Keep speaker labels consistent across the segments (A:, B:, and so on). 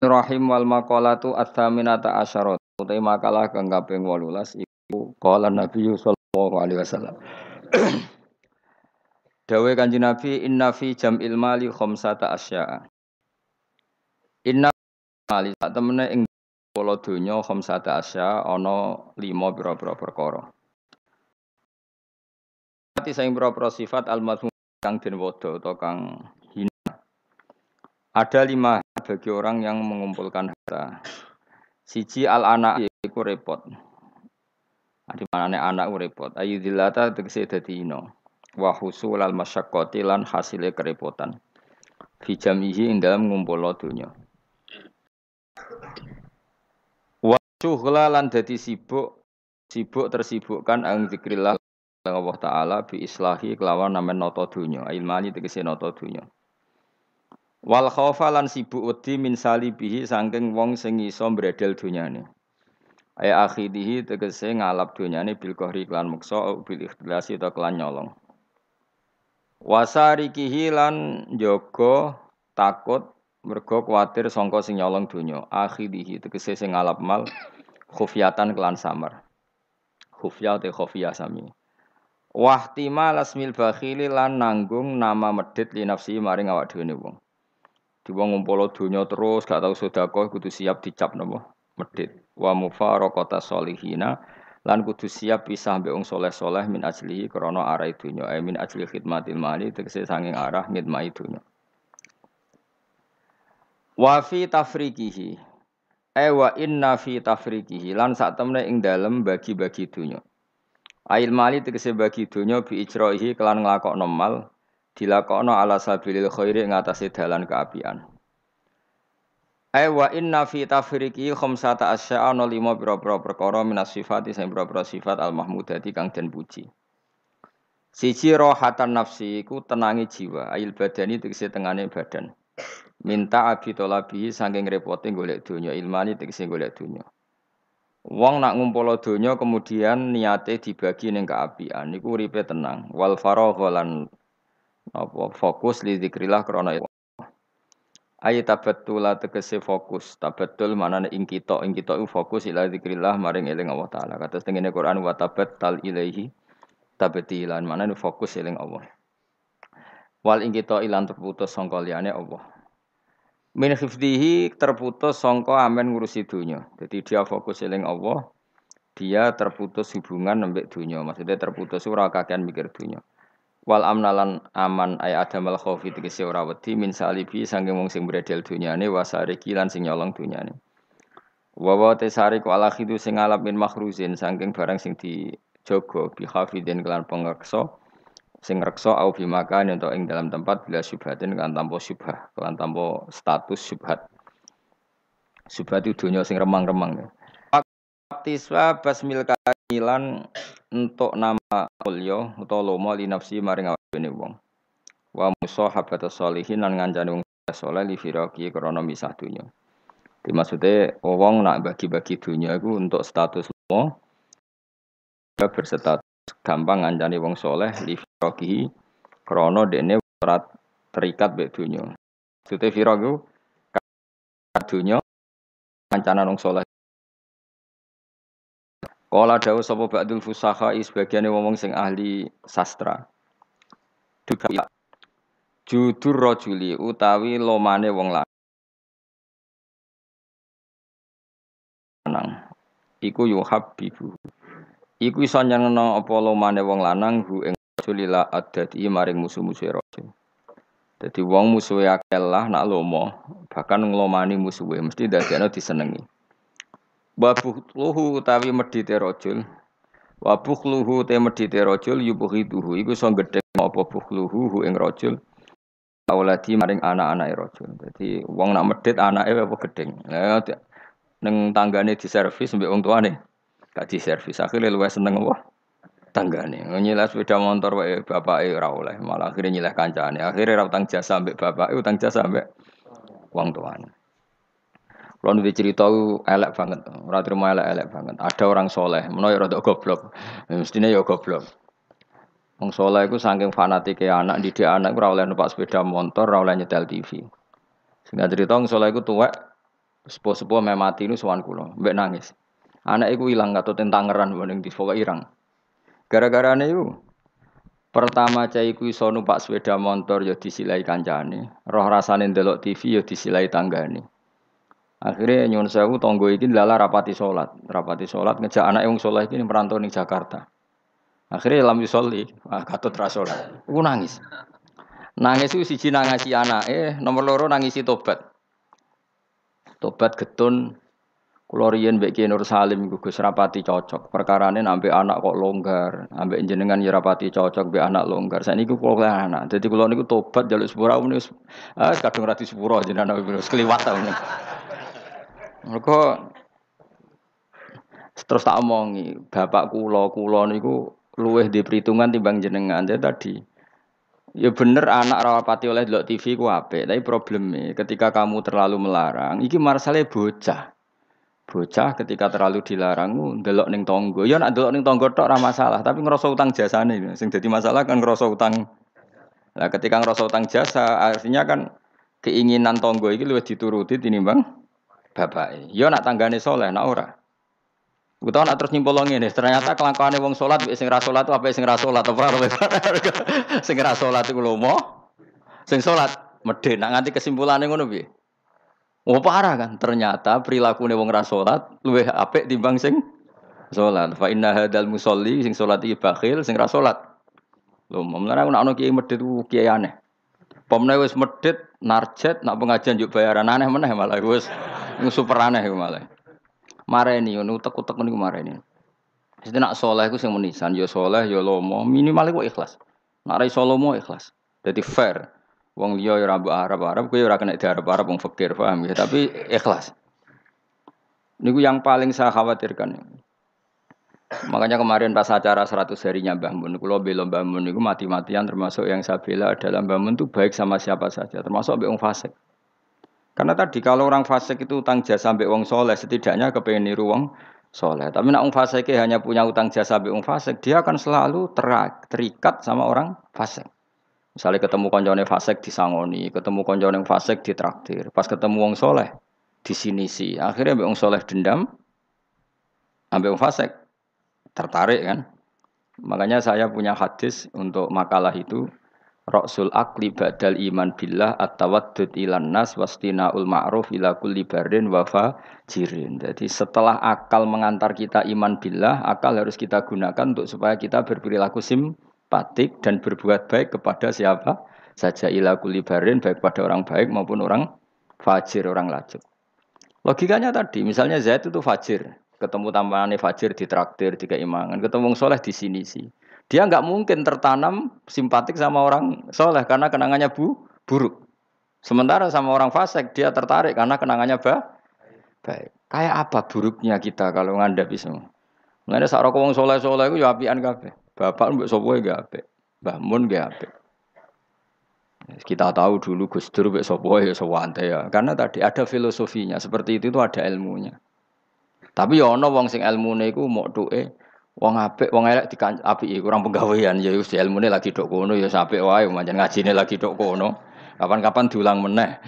A: Rahim wal maqalatu ats-tsaminata asyarat. Utai makalah kang kaping 18 iku qala Nabi sallallahu alaihi wasallam. Dawe Kanjeng Nabi inna fi jam'il mali khamsata asya'a. Inna mali sak temene ing pola donya khamsata asya ana 5 pira-pira perkara. Ati sing pira-pira sifat al-mazmum kang den wodo utawa kang ada lima bagi orang yang mengumpulkan harta. Siji al anak iku repot. Di mana anak repot. Ayu dilata tegese dadi ino. Wa husul al lan hasile kerepotan. Fi jamihi ing ngumpul dunya. Wa syughla lan dadi sibuk sibuk tersibukkan ang zikrillah Allah taala bi islahi kelawan namen nata dunya. Ilmani tegese nata dunya. Wal khaufa lan sibuk wedi min salibihi saking wong sing iso mbredel donyane. Ay akhidihi tegese ngalap donyane bil qahri klan muksa bil ikhtilasi ta klan nyolong. Wasarikihi lan jaga takut mergo kuatir sangka sing nyolong donya. Akhidihi tegese sing ngalap mal khufyatan klan samar. Khufya te khufya sami. Wahtima lasmil bakhili lan nanggung nama medit li nafsi maring awak dhewe wong. Di wong ngumpul donya terus gak tau sedekah kudu siap dicap napa? Medit. Wa mufaraqata solihina lan kudu siap pisah mbek wong soleh-soleh min ajlihi krana arah donya. Eh min ajli khidmatil mali tegese sanging arah ngidmai donya. Wa fi tafriqihi. Eh wa inna fi tafriqihi lan sak temne ing dalem bagi-bagi donya. Ail mali tegese bagi donya bi ijraihi kelan nglakokno mal dilakokno ala sabilil khairi ing atase dalan keapian. Wa inna fi tafriqi khamsata asya'a no lima pira-pira perkara minas sifati sing pira-pira sifat al mahmudati kang den puji. Siji rohatan nafsi iku tenangi jiwa, ail badani tegese tengane badan. Minta abi tolabi saking repote golek donya, ilmani tegese golek donya. Wong nak ngumpul donya kemudian niate dibagi ning keapian niku uripe tenang. Wal faragha lan apa fokus li zikrillah krana Ayat tabatul tegese fokus. Tabatul mana ing kita ing kita fokus ila zikrillah maring eling Allah taala. Kata tengene Quran wa tabattal ilaihi tabatilan mana fokus eling Allah. Wal ing kita ilan terputus sangka liyane Allah. Min hifdihi terputus sangka amen ngurusi dunya jadi dia fokus eling Allah dia terputus hubungan nembek dunya maksudnya terputus ora kakean mikir dunya wal amnalan aman ay adamal khaufi tegese ora wedi min salibi saking wong sing bredel dunyane wasare kilan sing nyolong dunyane wa tesari ku ala khidu sing alap min makhruzin saking barang sing dijogo bi khafidin kelan pengreksa sing reksa au bi makan untuk ing dalam tempat bila syubhatin kan tanpa syubhah kelan tanpa status syubhat. Syubhat itu sing remang-remang. Tiswa basmil kailan untuk nama ulya utawa lomo li nafsi maring awake wong. Wa musahabata sholihin lan ngancani wong saleh li firaqi krana misah dunya. Dimaksude wong nak bagi-bagi dunya iku untuk status lomo berstatus gampang ngancani wong soleh li firaqi krana dene ora terikat mek dunya. Maksudnya firaq iku dunya kancanan wong soleh Kala dawuh sapa ba'dul fusaha sebagiane wong sing ahli sastra. Juga judur rajuli utawi lomane wong lanang. Iku yuhab bibu. Iku iso nyenengno apa lomane wong lanang hu ing rajulila adati maring musuh-musuh rajul. Dadi wong musuhe akeh lah nak lomo, bahkan nglomani musuhe mesti dadekno disenengi. Wabuhluhu utawi medhite rajul. Wabuhluhu te medhite rajul yubuhiduhu iku iso gedhe apa buhluhu ing rajul. Auladi maring anak-anake rajul. Dadi wong nak medhit anake apa gedeng. Nah, ning tanggane diservis mbek wong tuane. Gak diservis. Akhire luwih seneng apa? tanggane. Nyileh sepeda motor wae bapake ora oleh, malah akhirnya nyileh kancane. Akhirnya ra utang jasa mbek bapake, utang jasa mbek wong tuane. Kalau nanti cerita elek banget, orang terima elek elek banget. Ada orang soleh, menawa rada goblok, mestinya ya goblok. Wong soleh itu saking fanatik anak, didik anak ora oleh numpak sepeda motor, oleh nyetel TV. Sehingga cerita wong soleh itu tuwek Sepuh-sepuh meh mati nu sowan kula, mbek nangis. Anak iku ilang katut tentangeran ning di pokoke irang. Gara-gara iku Pertama cai ku iso numpak sepeda motor ya disilai kancane, roh rasane ndelok TV ya disilai tanggane. Akhirnya nyuwun sewu tonggo iki lala rapati salat, rapati salat ngejak anak wong saleh iki merantau ning Jakarta. Akhirnya lam yusolli, ah katut ra salat. Ku nangis. Nangis itu siji nangisi anak, eh nomor loro nangisi tobat. Tobat getun Kulo riyen mbek Ki Nur Salim iku Gus rapati cocok. Perkarane ambek anak kok longgar, ambek jenengan ya rapati cocok mbek anak longgar. Saiki kulo anak. Dadi kulo niku tobat jaluk sepura wis ah kadung ra sepura jenengan wis kliwat Mergo terus tak omongi, bapak kulo kulo niku luweh di perhitungan timbang jenengan. Jadi tadi Ya bener anak rawapati oleh delok TV ku apik, tapi problemnya ketika kamu terlalu melarang, iki masalahnya bocah. Bocah ketika terlalu dilarang ndelok ning tonggo. Ya nak ndelok ning tonggo tok ora masalah, tapi ngerasa utang jasane. Sing dadi masalah kan ngerasa utang. Nah, ketika ngerasa utang jasa, artinya kan keinginan tonggo iki luwih dituruti tinimbang bapak. Ya nak tanggane soleh, nak ora. Utawa nak terus nyimpul ngene, ternyata kelakuane wong salat sing ra salat apa sing ra salat apa sing ra salat iku lomo. Sing salat medhe nak nganti kesimpulane ngono piye? Oh parah kan, ternyata perilaku wong ora salat luwih apik timbang sing salat. Fa inna hadal musolli sing salat iki bakhil, sing ra salat. Lho, mulane aku nak ono kiai medhit ku kiai aneh. Wis medhit, narjet, nak pengajian yuk bayaran aneh meneh malah wis super aneh malah. Mareni ngono utek-utek niku mareni. Jadi nak soleh iku sing menisan, ya soleh, ya lomo, minimal iku ikhlas. Nak ra iso lomo ikhlas. Jadi fair. Wong liya ya ora Arab Arab, kowe ora kena di Arab Arab wong fakir, paham ya? Tapi ikhlas. Niku yang paling saya khawatirkan. Makanya kemarin pas acara 100 harinya Mbah Mun, kula bela Mbah Mun niku mati-matian termasuk yang saya bela adalah Mbah Mun itu baik sama siapa saja, termasuk mbek wong fasik. Karena tadi kalau orang fasik itu utang jasa mbek wong soleh, setidaknya kepengen niru wong soleh. Tapi nak wong fasik hanya punya utang jasa mbek wong fasik, dia akan selalu terikat sama orang fasik. Misalnya ketemu konjone fasek disangoni, ketemu konjone fasek ditraktir. Pas ketemu wong soleh di sini sih. Akhirnya wong soleh dendam, ambil wong fasek tertarik kan. Makanya saya punya hadis untuk makalah itu. Rasul akli badal iman billah at-tawaddud ilan nas ul ma'ruf ila kulli barin wafa jirin. Jadi setelah akal mengantar kita iman billah, akal harus kita gunakan untuk supaya kita berperilaku sim patik dan berbuat baik kepada siapa saja ila kulibarin baik pada orang baik maupun orang fajir orang lajut. Logikanya tadi, misalnya Zaid itu fajir, ketemu tambahannya fajir di traktir, di keimangan, ketemu soleh di sini sih. Dia nggak mungkin tertanam simpatik sama orang soleh karena kenangannya bu buruk. Sementara sama orang fasik dia tertarik karena kenangannya ba baik. Kayak apa buruknya kita kalau ngandapi semua? Mengenai saat wong soleh soleh itu ya apian kabeh. Bapak mbak sopo gak apik. Mun gak. Kita tahu dulu Gus Dur mbak sopo ya sewante ya. Karena tadi ada filosofinya. Seperti itu itu ada ilmunya. Tapi ya wong sing ilmune iku mok duke wong apik, wong elek dikan apiki kurang penggawean ya wis ilmune lagi dok kono ya apik wae pancen ngajine lagi dok kono. Kapan-kapan diulang meneh.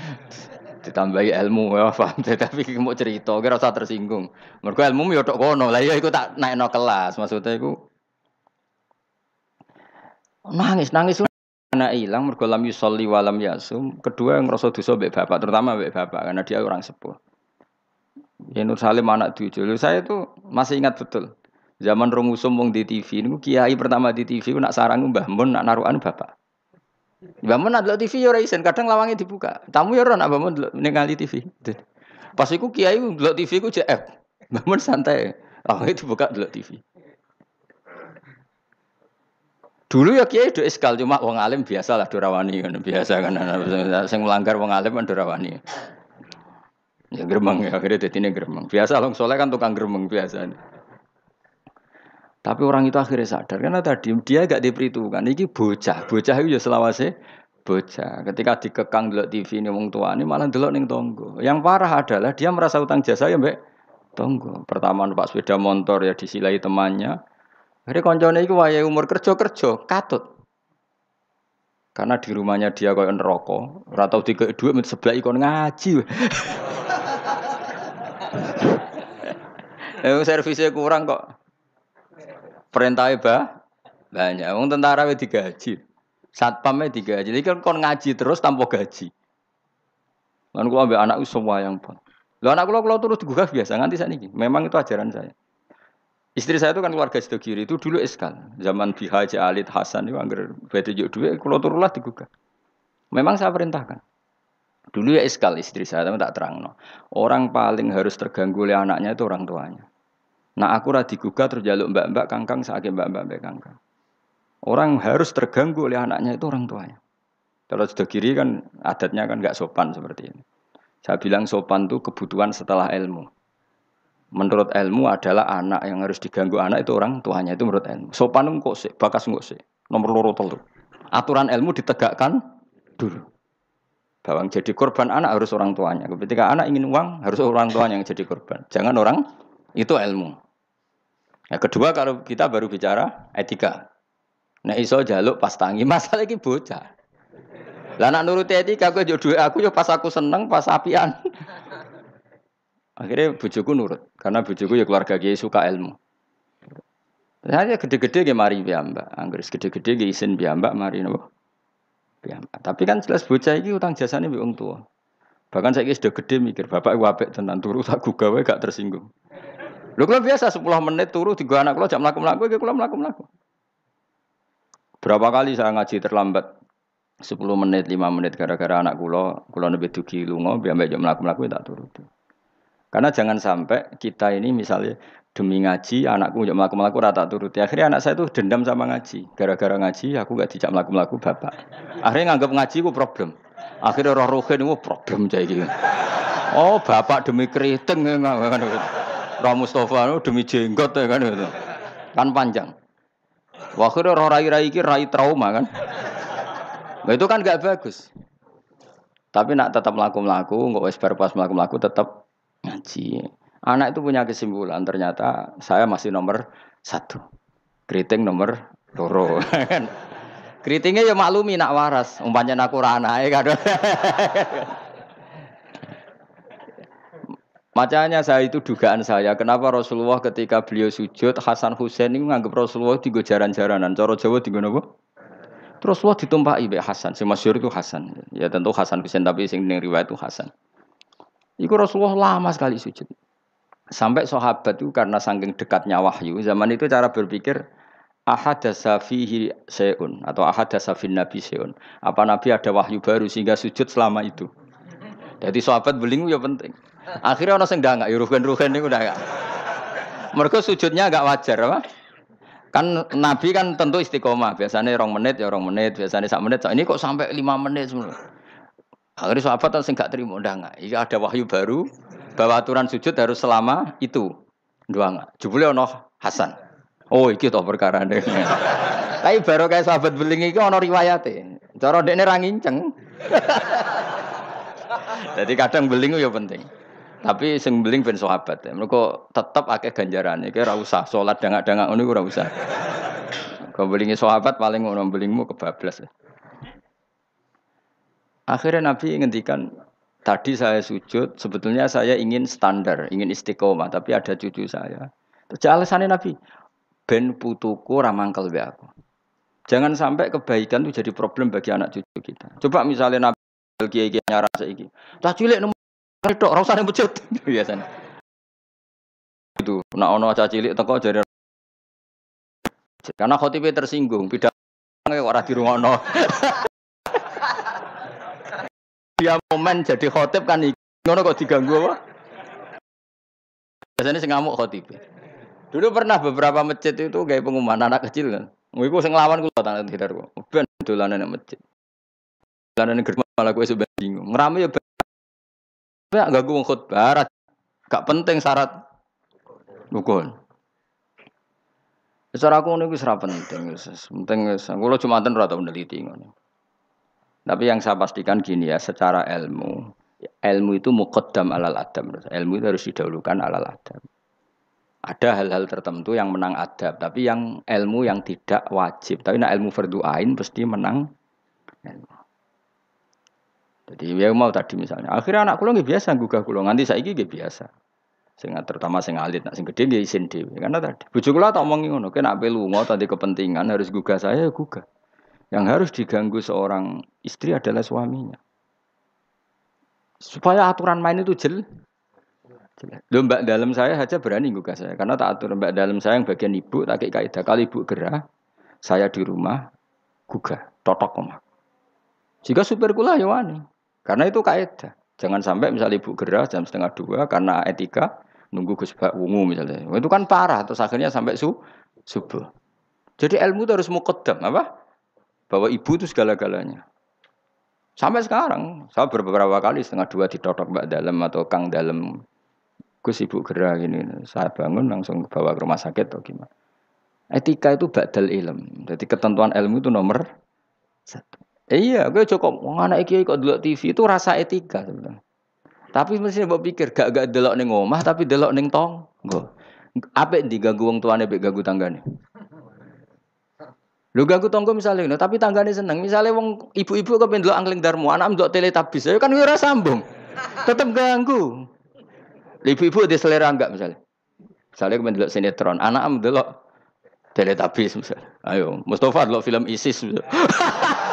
A: ditambahi ilmu ya paham tapi mau cerita kira usah tersinggung mergo ilmu ya tok kono lah ya iku tak naikno kelas maksudnya iku Nangis, nangis anak hilang mergo lam yusolli walam yasum. Kedua ngerasa dosa mbek bapak, terutama mbek bapak karena dia orang sepuh. Ya Nur Salim anak tujuh. Saya itu masih ingat betul. Zaman Romusum wong di TV ini kiai pertama di TV nak sarang Mbah Mun nak naruhan bapak. Mbah Mun ada TV ya ora kadang lawangnya dibuka. Tamu ya ora nak Mbah Mun TV. Pas iku kiai delok TV ku JF. Mbah Mun santai. Lawangnya dibuka delok TV. Dulu ya kiai do iskal cuma wong alim biasa lah dorawani kan biasa kan sing melanggar wong alim kan dorawani. Ya gremeng ya akhirnya ini gremeng. Biasa long soleh kan tukang gremeng biasa. Tapi orang itu akhirnya sadar karena tadi dia gak diperhitungkan. Ini bocah, bocah itu ya selawase bocah. Ketika dikekang delok TV ini wong tua ini malah delok ning tonggo. Yang parah adalah dia merasa utang jasa ya mbak tonggo. Pertama numpak sepeda motor ya disilai temannya. Akhirnya koncone itu wayahe umur kerja-kerja katut. Karena di rumahnya dia kaya neraka, ora tau tiga duit sebelah ikon ngaji. Eh servisnya kurang kok. Perintahnya bah banyak. Wong tentara wis digaji. Satpamnya digaji. Jadi kan kon ngaji terus tanpa gaji. Lan kula ambek anakku semua yang pun. Lo anak kula kula terus digugah biasa nganti saat ini. Memang itu ajaran saya. Istri saya itu kan keluarga kiri itu dulu eskal. Zaman Bihaji Alid Hasan itu anggar bete juk kalau turulah digugah. Memang saya perintahkan. Dulu ya eskal istri saya tapi tak terang no. Orang paling harus terganggu oleh anaknya itu orang tuanya. Nah aku rada digugah terus jaluk mbak-mbak kangkang sakit mbak-mbak kangkang. Orang harus terganggu oleh anaknya itu orang tuanya. Kalau sudah kiri kan adatnya kan nggak sopan seperti ini. Saya bilang sopan itu kebutuhan setelah ilmu menurut ilmu adalah anak yang harus diganggu anak itu orang tuanya itu menurut ilmu. Sopan kok sih, bakas kok sih. Nomor loro telu. Aturan ilmu ditegakkan dulu. Bahwa jadi korban anak harus orang tuanya. Ketika anak ingin uang harus orang tuanya yang jadi korban. Jangan orang itu ilmu. Yang kedua kalau kita baru bicara etika. Nah iso jaluk pas tangi masalah ini bocah. Lah nak nuruti etika aku jodoh aku yo pas aku seneng pas apian. Akhirnya bujuku nurut, karena bujuku ya keluarga kiai suka ilmu. Saya gede-gede ge mari mbak, Anggris gede-gede ge isin mbak mari nopo. Piyambak. Tapi kan jelas bocah iki utang jasane mbek tua. Bahkan saya sudah gede mikir, bapak iku apik tenan turu tak gawe gak tersinggung. Lho kalau biasa 10 menit turu tiga anak kalau jam mlaku-mlaku iki kula mlaku-mlaku. Berapa kali saya ngaji terlambat? 10 menit, 5 menit gara-gara anak kula, kula nembe dugi lunga, biar jam mlaku-mlaku tak turu. Karena jangan sampai kita ini misalnya demi ngaji anakku nggak melaku melaku rata turuti. Akhirnya anak saya itu dendam sama ngaji. Gara-gara ngaji aku nggak dijak melaku bapak. Akhirnya nganggap ngaji ku problem. Akhirnya roh rohin itu problem jadi oh bapak demi keriting ya kan roh Mustafa demi jenggot ya kan itu kan panjang akhirnya roh rai rai trauma kan nah, itu kan nggak bagus tapi nak tetap melaku melaku nggak wes pas melaku melaku tetap ngaji. Anak itu punya kesimpulan, ternyata saya masih nomor satu. Keriting nomor loro. Keritingnya ya maklumi nak waras, umpamanya aku ya kan. Macanya saya itu dugaan saya, kenapa Rasulullah ketika beliau sujud, Hasan Husain ini menganggap Rasulullah tiga jaran-jaranan. Coro Jawa tiga nopo? Rasulullah ditumpahi Ibu Hasan, si masyur itu Hasan. Ya tentu Hasan Husain, tapi sing riwayat itu Hasan. Iku Rasulullah lama sekali sujud. Sampai sahabat itu karena saking dekatnya wahyu, zaman itu cara berpikir ahadasa fihi seun atau ahadasa fin nabi seun. Apa nabi ada wahyu baru sehingga sujud selama itu. Jadi sahabat belingu ya penting. Akhirnya orang sing nggak rugen-rugen ini udah enggak. Mereka sujudnya agak wajar apa? Kan Nabi kan tentu istiqomah. Biasanya orang menit ya orang menit, biasanya sak menit. Ini kok sampai lima menit semua. Akhirnya sahabat sing gak terima ndak enggak. Iki ada wahyu baru bahwa aturan sujud harus selama itu. Dua enggak. Jebule ono Hasan. Oh, iki to perkara Tapi baru kayak sahabat beling iki ono riwayate. Cara dekne ra nginceng. Jadi kadang beling ya penting. Tapi sing beling ben sahabat. Mereka tetep akeh ganjaran. Iki ora usah salat dangak-dangak ngono ora usah. Kau belingi sahabat paling ngono belingmu kebablas. Ya. Akhirnya Nabi ngendikan, tadi saya sujud, sebetulnya saya ingin standar, ingin istiqomah, tapi ada cucu saya. Terus alasannya Nabi, ben putuku ramangkel be aku. Jangan sampai kebaikan itu jadi problem bagi anak cucu kita. Coba misalnya Nabi kiai kiai nyara saiki. Tak cilik nomor itu orang sana bujut biasanya. Itu, nak ono caci cilik teko jadi karena khotibnya tersinggung, pidato orang di rumah no. dia momen jadi khotib kan ngono kok diganggu apa? Biasanya sing ngamuk khotib. Dulu pernah beberapa masjid itu kayak pengumuman anak kecil kan. Iku sing lawan kula tanah tidak kok. Ben dolanan masjid. Dolanan gerbang malah kowe sebenarnya bingung. Ngrame ya ben. Ya gak gue khotbah. Gak penting syarat rukun. Secara aku niku ora penting, penting wis. Kula Jumatan ora tau meneliti. Tapi yang saya pastikan gini ya, secara ilmu, ilmu itu muqaddam alal adam. Ilmu itu harus didahulukan alal adam. Ada hal-hal tertentu yang menang adab, tapi yang ilmu yang tidak wajib. Tapi nah ilmu fardu ain pasti menang ilmu. Jadi ya mau tadi misalnya, akhirnya anak kulo nggak biasa gugah kulo, nanti saya gak biasa. Sing terutama sing alit, nak sing gede dia isin dhewe. Karena tadi bojo kula tak omongi ngono, kena ape lunga tadi kepentingan harus gugah saya ya gugah. Yang harus diganggu seorang istri adalah suaminya. Supaya aturan main itu jel. Lho mbak dalam saya aja berani gugah saya karena tak atur mbak dalam saya yang bagian ibu tak kayak kaidah kali ibu gerah saya di rumah gugah totok omah. Jika supir kula ya wani. Karena itu kaidah. Jangan sampai misalnya ibu gerah jam setengah dua karena etika nunggu Gus Bak Wungu misalnya. Itu kan parah terus akhirnya sampai su subuh. Jadi ilmu itu harus mukaddam apa? Bahwa ibu itu segala-galanya. Sampai sekarang, saya beberapa kali setengah dua ditotok mbak dalam atau kang dalam Gus ibu gerah gini, saya bangun langsung bawa ke rumah sakit atau gimana. Etika itu badal ilm. Jadi ketentuan ilmu itu nomor satu. Eh, iya, gue cukup. Wong anak iki kok dulu TV itu rasa etika sebenarnya. Tapi mesti mbok pikir gak gak delok ning omah tapi delok ning tonggo. Apik diganggu wong tuane mbek ganggu tanggane. Lu ganggu tonggo misalnya, no, tapi tanggane seneng. Misalnya wong ibu-ibu kok pendelok angling darmu, anak mbok teletabis, ya kan ora sambung. Tetep ganggu. Ibu-ibu ada selera enggak misalnya? Misalnya kau pendelok sinetron, anak mendelok teletabis misalnya. Ayo, Mustafa delok film ISIS misalnya.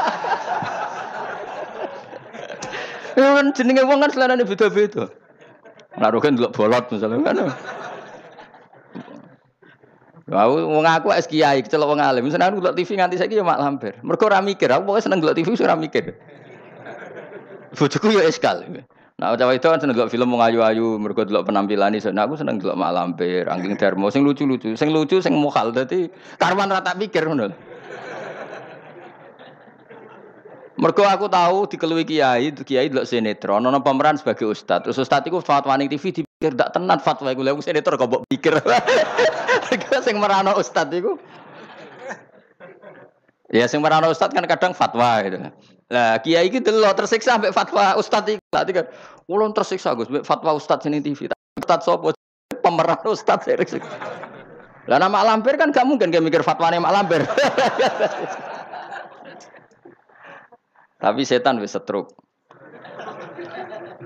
A: Ya kan jenenge wong kan selerane beda-beda. Naruh kan delok bolot misalnya kan. Aku wong aku es kiai kecelok wong alim. Seneng delok TV nganti saiki ya mak lampir. Mergo ora mikir, aku pokoke seneng delok TV ora mikir. Bojoku ya eskal. Nah, cawe itu kan seneng delok film wong ayu-ayu, mergo delok penampilan iso. Nah, aku seneng delok mak lampir, angking dermo sing lucu-lucu, sing lucu sing mokal dadi karwan rata pikir ngono. Mergo aku tahu dikelui kiai, kiai delok sinetron, ana pemeran sebagai ustad. Terus ustad iku fatwa ning TV dipikir ndak tenan fatwa iku. Lah sinetron kok mbok pikir. Sing merano ustad iku Ya sing merano ustad kan kadang fatwa gitu. Lah kiai iki delok tersiksa sampai fatwa ustad iku. Lah kan ulun tersiksa Gus mbek fatwa ustad sini TV. Ustad sapa? Pemeran ustad tersiksa. Lah nama lampir kan gak mungkin dia mikir fatwane mak lampir. Tapi setan wis setruk.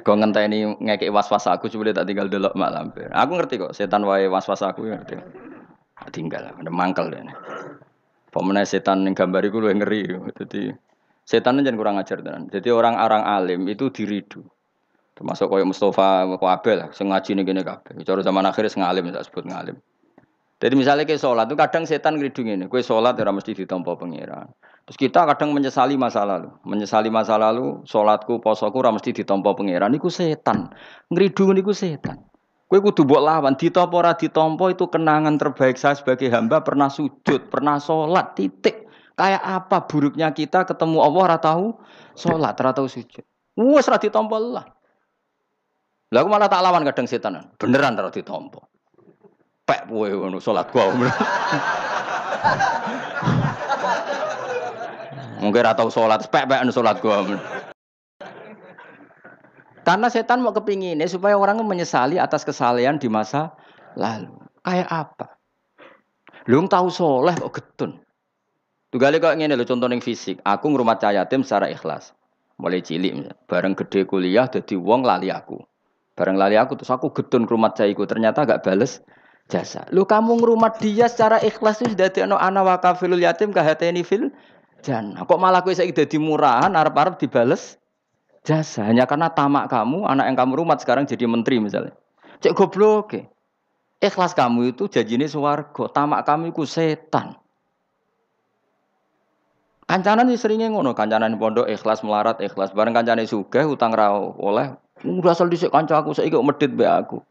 A: Kau ngenteni ngekek was-was aku coba tak tinggal delok mak lampir. Aku ngerti kok setan wae was-was aku ya ngerti. Tinggal ada mangkel deh. Pemenang setan yang gambar itu lebih ngeri. Jadi setan jangan kurang ajar tenan. Jadi orang-orang alim itu diridu. Termasuk koyo Mustafa Kabel lah, sing ngaji ning kene kabeh. Cara zaman akhir sing alim tak sebut ngalim. Jadi misalnya ke sholat itu kadang setan ngeridung ini, kue sholat ya mesti ditompo pengiran. Terus kita kadang menyesali masa lalu, menyesali masa lalu, sholatku, posoku ora mesti ditompo pengiran. Iku setan, ngeridung niku setan. Kue kudu buat lawan, ditompo ora ditompo itu kenangan terbaik saya sebagai hamba pernah sujud, pernah sholat, titik. Kayak apa buruknya kita ketemu Allah ora tahu sholat, ora tahu sujud. Wes ora ditompo lah. Lah aku malah tak lawan kadang setan. Beneran ora ditompo pek kowe ngono salat gua. Mungkin ora tau salat, pek-pek salat gua. Karena setan mau kepingin supaya orang menyesali atas kesalahan di masa lalu. Kayak apa? Lu tahu soleh kok getun. Tugale kok ngene lho contoh fisik. Aku ngrumat cah yatim secara ikhlas. Mulai cilik bareng gede kuliah dadi wong lali aku. Bareng lali aku terus aku getun ngrumat cah iku ternyata gak bales jasa. Lu kamu ngerumat dia secara ikhlas itu sudah ana ana wa kafilul yatim kahateni fil jannah. Kok malah kowe saiki dadi murahan arep-arep dibales jasa hanya karena tamak kamu anak yang kamu rumat sekarang jadi menteri misalnya. Cek goblok. Okay. Ikhlas kamu itu janjine swarga, tamak kamu itu setan. Kancanan sih seringnya ngono, kancanan pondok ikhlas melarat ikhlas bareng kancane sugih utang ra oleh. Udah asal dhisik kanca aku saiki kok medit be aku.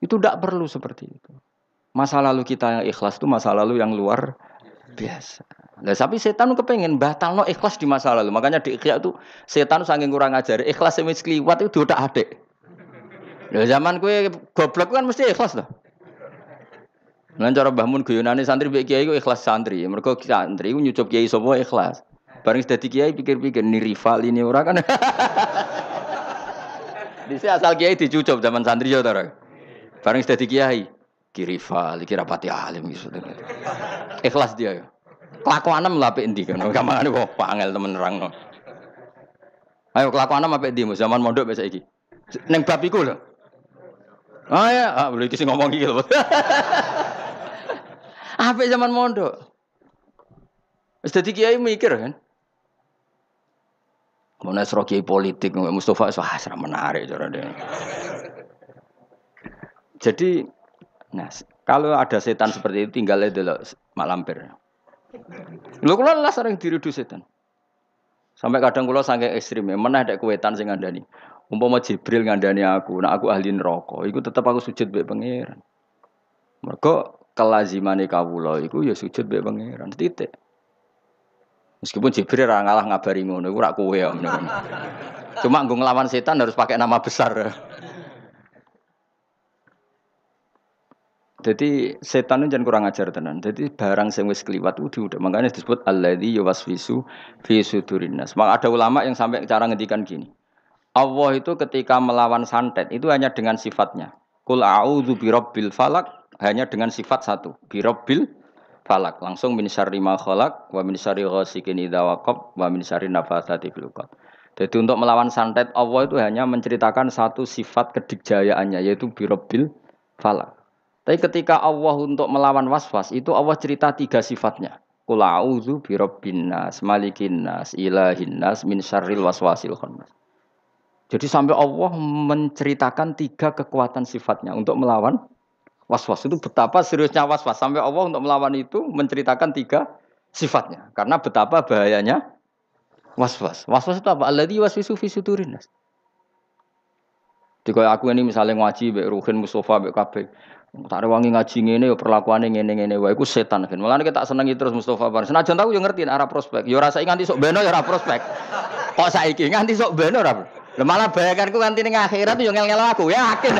A: Itu tidak perlu seperti itu. Masa lalu kita yang ikhlas itu masa lalu yang luar biasa. Nah, tapi setan kepengen batal no ikhlas di masa lalu. Makanya di ikhya itu setan saking kurang ajar. Ikhlas yang keliwat itu udah adik. Nah, zaman kue goblok kan mesti ikhlas loh. Nah, cara bangun guyonane santri mbek kiai ikhlas santri. Mereka santri ku nyucup kiai sapa ikhlas. Bareng dadi kiai pikir-pikir ini rival ini orang kan. Di asal kiai dicucup zaman santri ya ta. Bareng sudah kiai, kirival, kira pati alim gitu. Ikhlas dia ya. Kelakuan enam lah endi kan. Kamane kok pangel temen no. Ayo kelakuan enam apa endi zaman mondok biasa iki. Neng bab iku lho. Ah ya, ah, boleh iki ngomong lho. Apa zaman mondok? Dadi kiai mikir kan. Mana seru kiai politik, Mustafa wah menarik cara dia. Jadi, nah kalau ada setan seperti itu tinggal dulu mak lampir. Lu kula lah sering diridu setan. Sampai kadang kula saking ekstrim, mana ada kuwetan sing ngandani. Umpama Jibril ngandani aku, nah aku ahli neraka, iku tetep aku sujud mbek pangeran. Mergo kelazimane kawula iku ya sujud mbek pangeran. Titik. Meskipun Jibril ora ngalah ngabari ngono, iku ora ya. Cuma nggo nglawan setan harus pakai nama besar. Jadi setan itu jangan kurang ajar tenan. Jadi barang sing wis kliwat itu udah makanya disebut alladzi yuwaswisu fi sudurinas. Maka ada ulama yang sampai cara ngedikan gini. Allah itu ketika melawan santet itu hanya dengan sifatnya. Kul a'udzu birabbil falak hanya dengan sifat satu, birabbil falak. Langsung min syarri ma khalaq wa min syarri ghasikin idza waqab wa min syarri nafatsati fil Jadi untuk melawan santet Allah itu hanya menceritakan satu sifat kedikjayaannya yaitu birabbil falak. Tapi ketika Allah untuk melawan waswas itu Allah cerita tiga sifatnya. Kul birabbin nas, malikin nas, ilahin nas, min syarril waswasil khannas. Jadi sampai Allah menceritakan tiga kekuatan sifatnya untuk melawan was-was. Itu betapa seriusnya was-was. Sampai Allah untuk melawan itu menceritakan tiga sifatnya. Karena betapa bahayanya was-was. Was-was itu apa? Alladhi waswisu fi sudurinas. Jadi aku ini misalnya ngaji, Mbak Ruhin, Mustafa. Tak ada wangi ngaji ngene, perlakuan ini ngene ngene, wah, aku setan kan. Malah kita senengi terus Mustafa Bar. Senajan tahu yo ngerti arah prospek. Yo rasa nganti sok beno yo ora prospek. Kok saiki nganti sok beno ora. Lah malah bayanganku nganti ning akhirat yo ngel-ngel aku, yakin.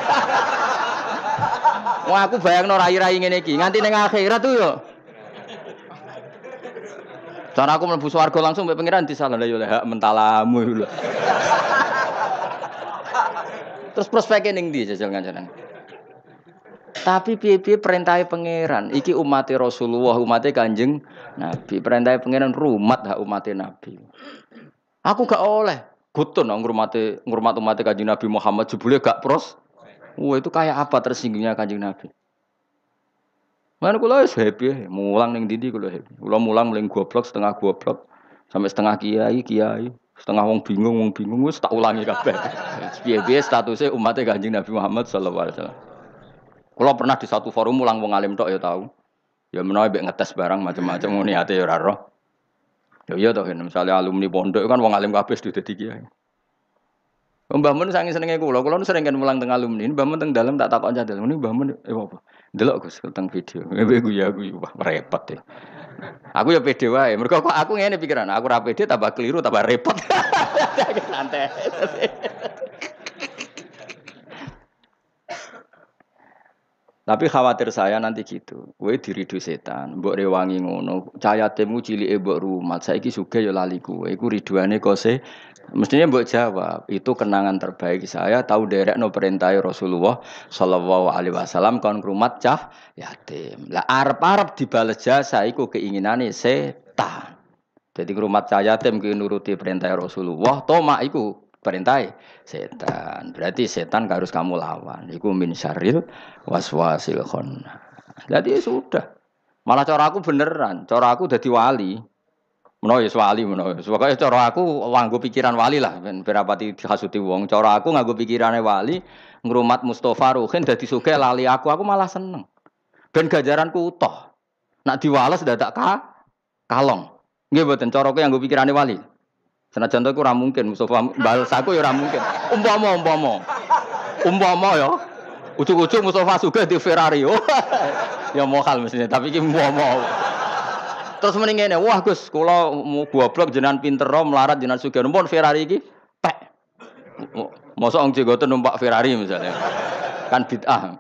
A: Wah aku bayangno rai-rai ngene iki, nganti ning akhirat tuh yo. Cara aku mlebu swarga langsung mbek pangeran disalah lah yo hak mentalamu. Terus prospeknya ning ndi jajal kancanan? Tapi piye-piye perintah pangeran, iki umat Rasulullah, umatnya Kanjeng Nabi. Perintah pangeran rumat hak umat Nabi. Aku gak oleh. Gutun nang ngurmati ngurmat umat kanjeng Nabi Muhammad jebule gak pros. Wah itu kayak apa tersinggungnya kanjeng Nabi. Mana kula wis happy, mulang ning dindi kula happy. Kula mulang mling goblok setengah goblok sampai setengah kiai kiai, setengah wong bingung wong bingung wis tak ulangi kabeh. Piye-piye statusnya umat kanjeng Nabi Muhammad sallallahu alaihi wasallam. Kula pernah di satu forum mulang wong alim tok ya tahu. Ya menawa mbek ngetes barang macam-macam ngene ate ya ora roh. Ya iya toh, misalnya alumni pondok kan wong alim kabeh sudah dadi kiai. Mbah Mun sange senenge kula, kula sering kan mulang teng alumni. Mbah Mun teng dalem tak takon cadel. Ini Mbah Mun eh apa? Delok Gus teng video. Gue gue ya gue wah repot ya. Aku ya pede wae. Mergo kok aku ngene pikiran, aku ra pede tambah keliru tambah repot. Santai. Tapi khawatir saya nanti gitu. Kowe diridu setan, mbok rewangi ngono. Cahaya temu cilike mbok rumat. Saiki sugih ya lali kowe. Iku riduane kose. Mestinya mbok jawab, itu kenangan terbaik saya tahu derek no perintah Rasulullah sallallahu alaihi wasallam kon rumat cah yatim. Lah arep-arep dibales jasa iku keinginane setan. Jadi rumat cah yatim ki nuruti perintah Rasulullah, toma iku perintah setan. Berarti setan harus kamu lawan. Iku min syaril waswasil khonna. Jadi sudah. Malah cara aku beneran, cara aku jadi wali. Menawa ya wali menawa. Pokoke cara aku nganggo pikiran wali lah berapati dihasuti wong. Cara aku nganggo pikirane wali, ngrumat Mustofa Ruhin dadi sugih lali aku, aku malah seneng. Ben ganjaranku utuh. Nak diwales dadak ka kalong. Nggih mboten cara aku nganggo pikirane wali. Senajan to ora mungkin Mustafa balas aku ya ora mungkin. Umpama umpama. Umpama ya. Ucuk-ucuk Mustafa juga di Ferrari. Oh. ya mohal mestinya, tapi iki umpama. Terus mending ngene, wah Gus, kula mau goblok jenengan pinter melarat jenengan sugih numpun Ferrari iki pek. Mosok wong jenggoten numpak Ferrari misalnya. Kan bid'ah.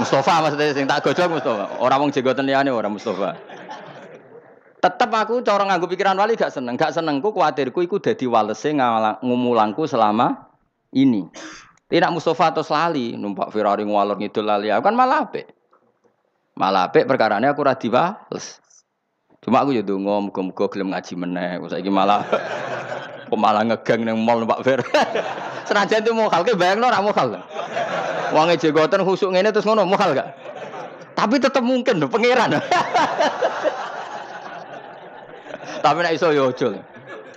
A: Mustafa maksudnya sing tak gojok Mustafa. Orang wong jenggoten liyane ora Mustafa. Tetap aku cara nganggo pikiran wali gak seneng, gak senengku kuatirku iku dadi walese ngumulangku selama ini. Tidak Mustafa atau lali numpak Ferrari ngwalor ngidul lali, aku kan malah apik. Malah apik perkarane aku ora diwales. Cuma aku ya ndonga muga-muga gelem ngaji meneh. Saiki malah Kok malah ngegang nang mall Pak Fer. Senajan itu mokal ke bayangno ora mokal. Wonge jegoten khusuk ngene terus ngono mokal gak? Tapi tetap mungkin lho pangeran. Tapi nek iso yo aja.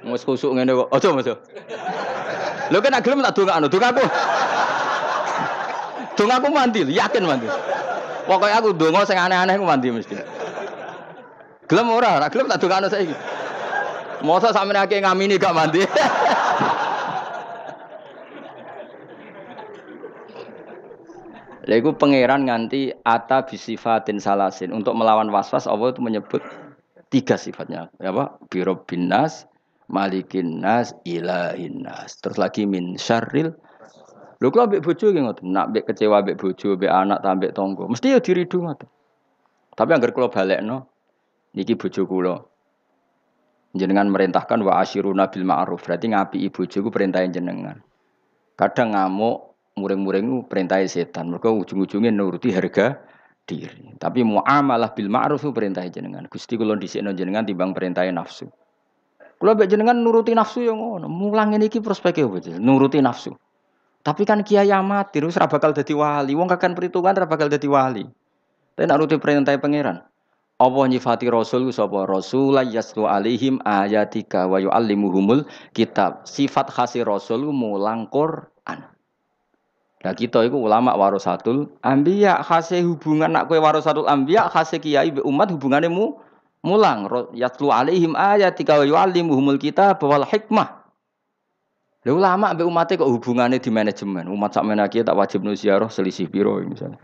A: Wis khusuk ngene kok. Aja Mas. Lho kan gelem tak dongakno, dongaku. Dongaku mandi, yakin mandi. Pokoknya aku donga sing aneh-aneh aku mandi mesti. Gelem ora, ora gelem tak dongakno saiki. Masa sampe akeh ngamini gak mandi. Lha iku pangeran nganti ata bisifatin salasin. Untuk melawan waswas Allah itu menyebut tiga sifatnya. Ya apa? Biro binas, malikin nas, ilahin nas. Terus lagi min syarril Lho kula ambek bojo nggih ngoten, nak ambek kecewa ambek bojo, ambek anak ta tangga, mesti ya diridu ngoten. Tapi anggar kula balekno niki bojo kula. Jenengan merintahkan wa asyiruna bil ma'ruf, berarti ngapi ibu bojoku perintahin jenengan. Kadang ngamuk muring-muring itu perintah setan. Mereka ujung-ujungnya nuruti harga diri. Tapi muamalah bil ma'ruf perintah jenengan. Gusti kula dhisikno jenengan timbang perintah nafsu. Kula mbek jenengan nuruti nafsu yang ngono. Mulang ini ki prospeke Nuruti nafsu. Tapi kan kiai amatir wis bakal dadi wali. Wong kakan perhitungan ora bakal dadi wali. Tapi nak nuruti perintah pangeran. Allah nyifati Rasul sapa Rasul yaslu alaihim ayatika wa yuallimuhumul kitab. Sifat khasi Rasul mulang Quran. Nah kita itu ulama warasatul ambiya khase hubungan nak kue warasatul ambiya khase kiai be umat hubungannya mu mulang yatlu alaihim ayatika wa yuallimuhumul kitab wal hikmah. Lha ulama be umatnya kok hubungannya di manajemen. Umat sak menaki tak wajib nusiaroh selisih biro misalnya.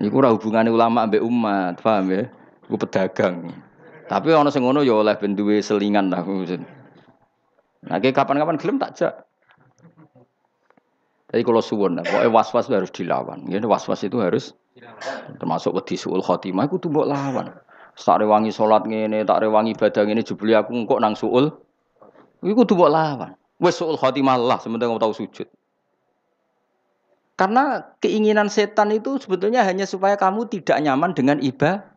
A: Iku ora hubungannya ulama be umat, paham ya? Iku pedagang. Tapi ono sing ngono ya oleh ben selingan lah. Nah, kapan-kapan gelem tak jak. Jadi kalau suwon, pokoknya was-was harus dilawan. Ya, was-was itu harus termasuk wedi suul khotimah itu tuh lawan. Tak rewangi sholat ngene, tak rewangi ibadah ngene jebuli aku kok nang suul. Iku tuh lawan. Wes suul khotimah lah sementara kamu tahu sujud. Karena keinginan setan itu sebetulnya hanya supaya kamu tidak nyaman dengan ibadah.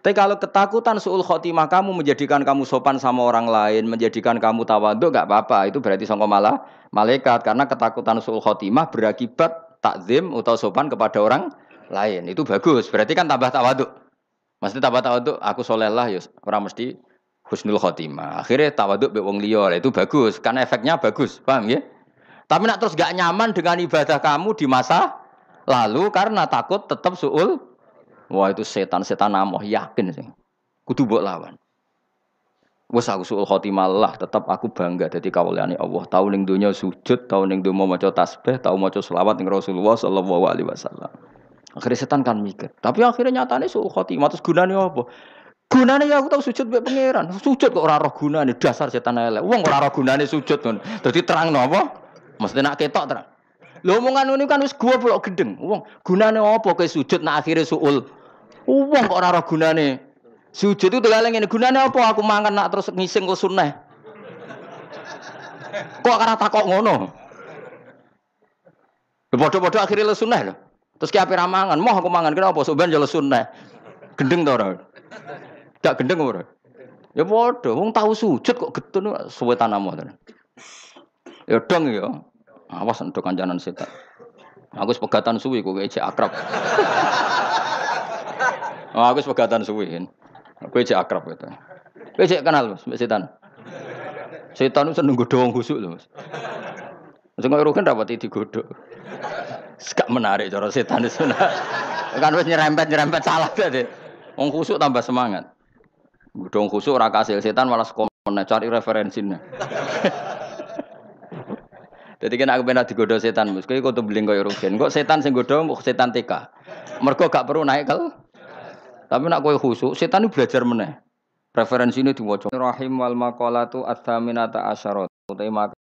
A: Tapi kalau ketakutan suul khotimah kamu menjadikan kamu sopan sama orang lain, menjadikan kamu tawaduk, gak apa-apa. Itu berarti sangka malah malaikat. Karena ketakutan suul khotimah berakibat takzim atau sopan kepada orang lain. Itu bagus. Berarti kan tambah tawaduk. Mesti tambah tawaduk, aku soleh lah, ya orang mesti husnul khotimah. Akhirnya tawaduk be wong liya. Itu bagus. Karena efeknya bagus. Paham ya? Tapi nak terus gak nyaman dengan ibadah kamu di masa lalu karena takut tetap suul Wah itu setan-setan namoh yakin sih. Kudu mbok lawan. Wes aku suul khotimah lah, tetap aku bangga dadi kawulane Allah. Tahu ning donya sujud, tahu ning donya maca tasbih, tahu maca selawat ning Rasulullah sallallahu alaihi wasallam. Akhirnya setan kan mikir. Tapi akhirnya nyatane suul khotimah terus gunane apa? Gunane ya aku tahu sujud mbek pangeran. Sujud kok ora roh gunane dasar setan elek. Wong ora roh gunane sujud kan. Dadi terang apa? Mesti nak ketok terang. Lho omongan ini kan wis gua blok gedeng. Wong gunane apa ke sujud nak akhirnya suul Wong kok ora gunane. Sujud itu tegaleng ngene, gunane apa aku mangan nak terus ngising kok sunah. Kok ora takok ngono? Padha-padha akhirnya le sunah lho. Terus ape ra mangan, moh aku mangan kenapa ben yo sunah. Gendeng to ora? Gak gendeng ora? Ya padha, wong tahu sujud kok getun suwe tanammu to. Ya dong ya. Awas entuk kancanan setan. Aku sepegatan suwi kok kayak akrab. Oh, aku sepegatan suwi. Aku cek akrab gitu. Kowe cek kenal Mas, setan. Setan itu seneng godho wong khusuk lho, Mas. Sing kok kan dapat digodhog. Gak menarik cara setan itu. Kan wis nyerempet-nyerempet salah deh. Wong khusuk tambah semangat. Godho khusuk ora kasil setan malah sekomen cari referensinya. Jadi kan aku pernah digodoh setan, mus. Kau tuh beli kau rugen. Kok setan sing godoh, setan TK. Mereka gak perlu naik kalau tapi nak kowe khusuk, setan itu belajar meneh. Referensi ini diwaca. Rahim wal maqalatu ats-tsaminata asyarat. Utai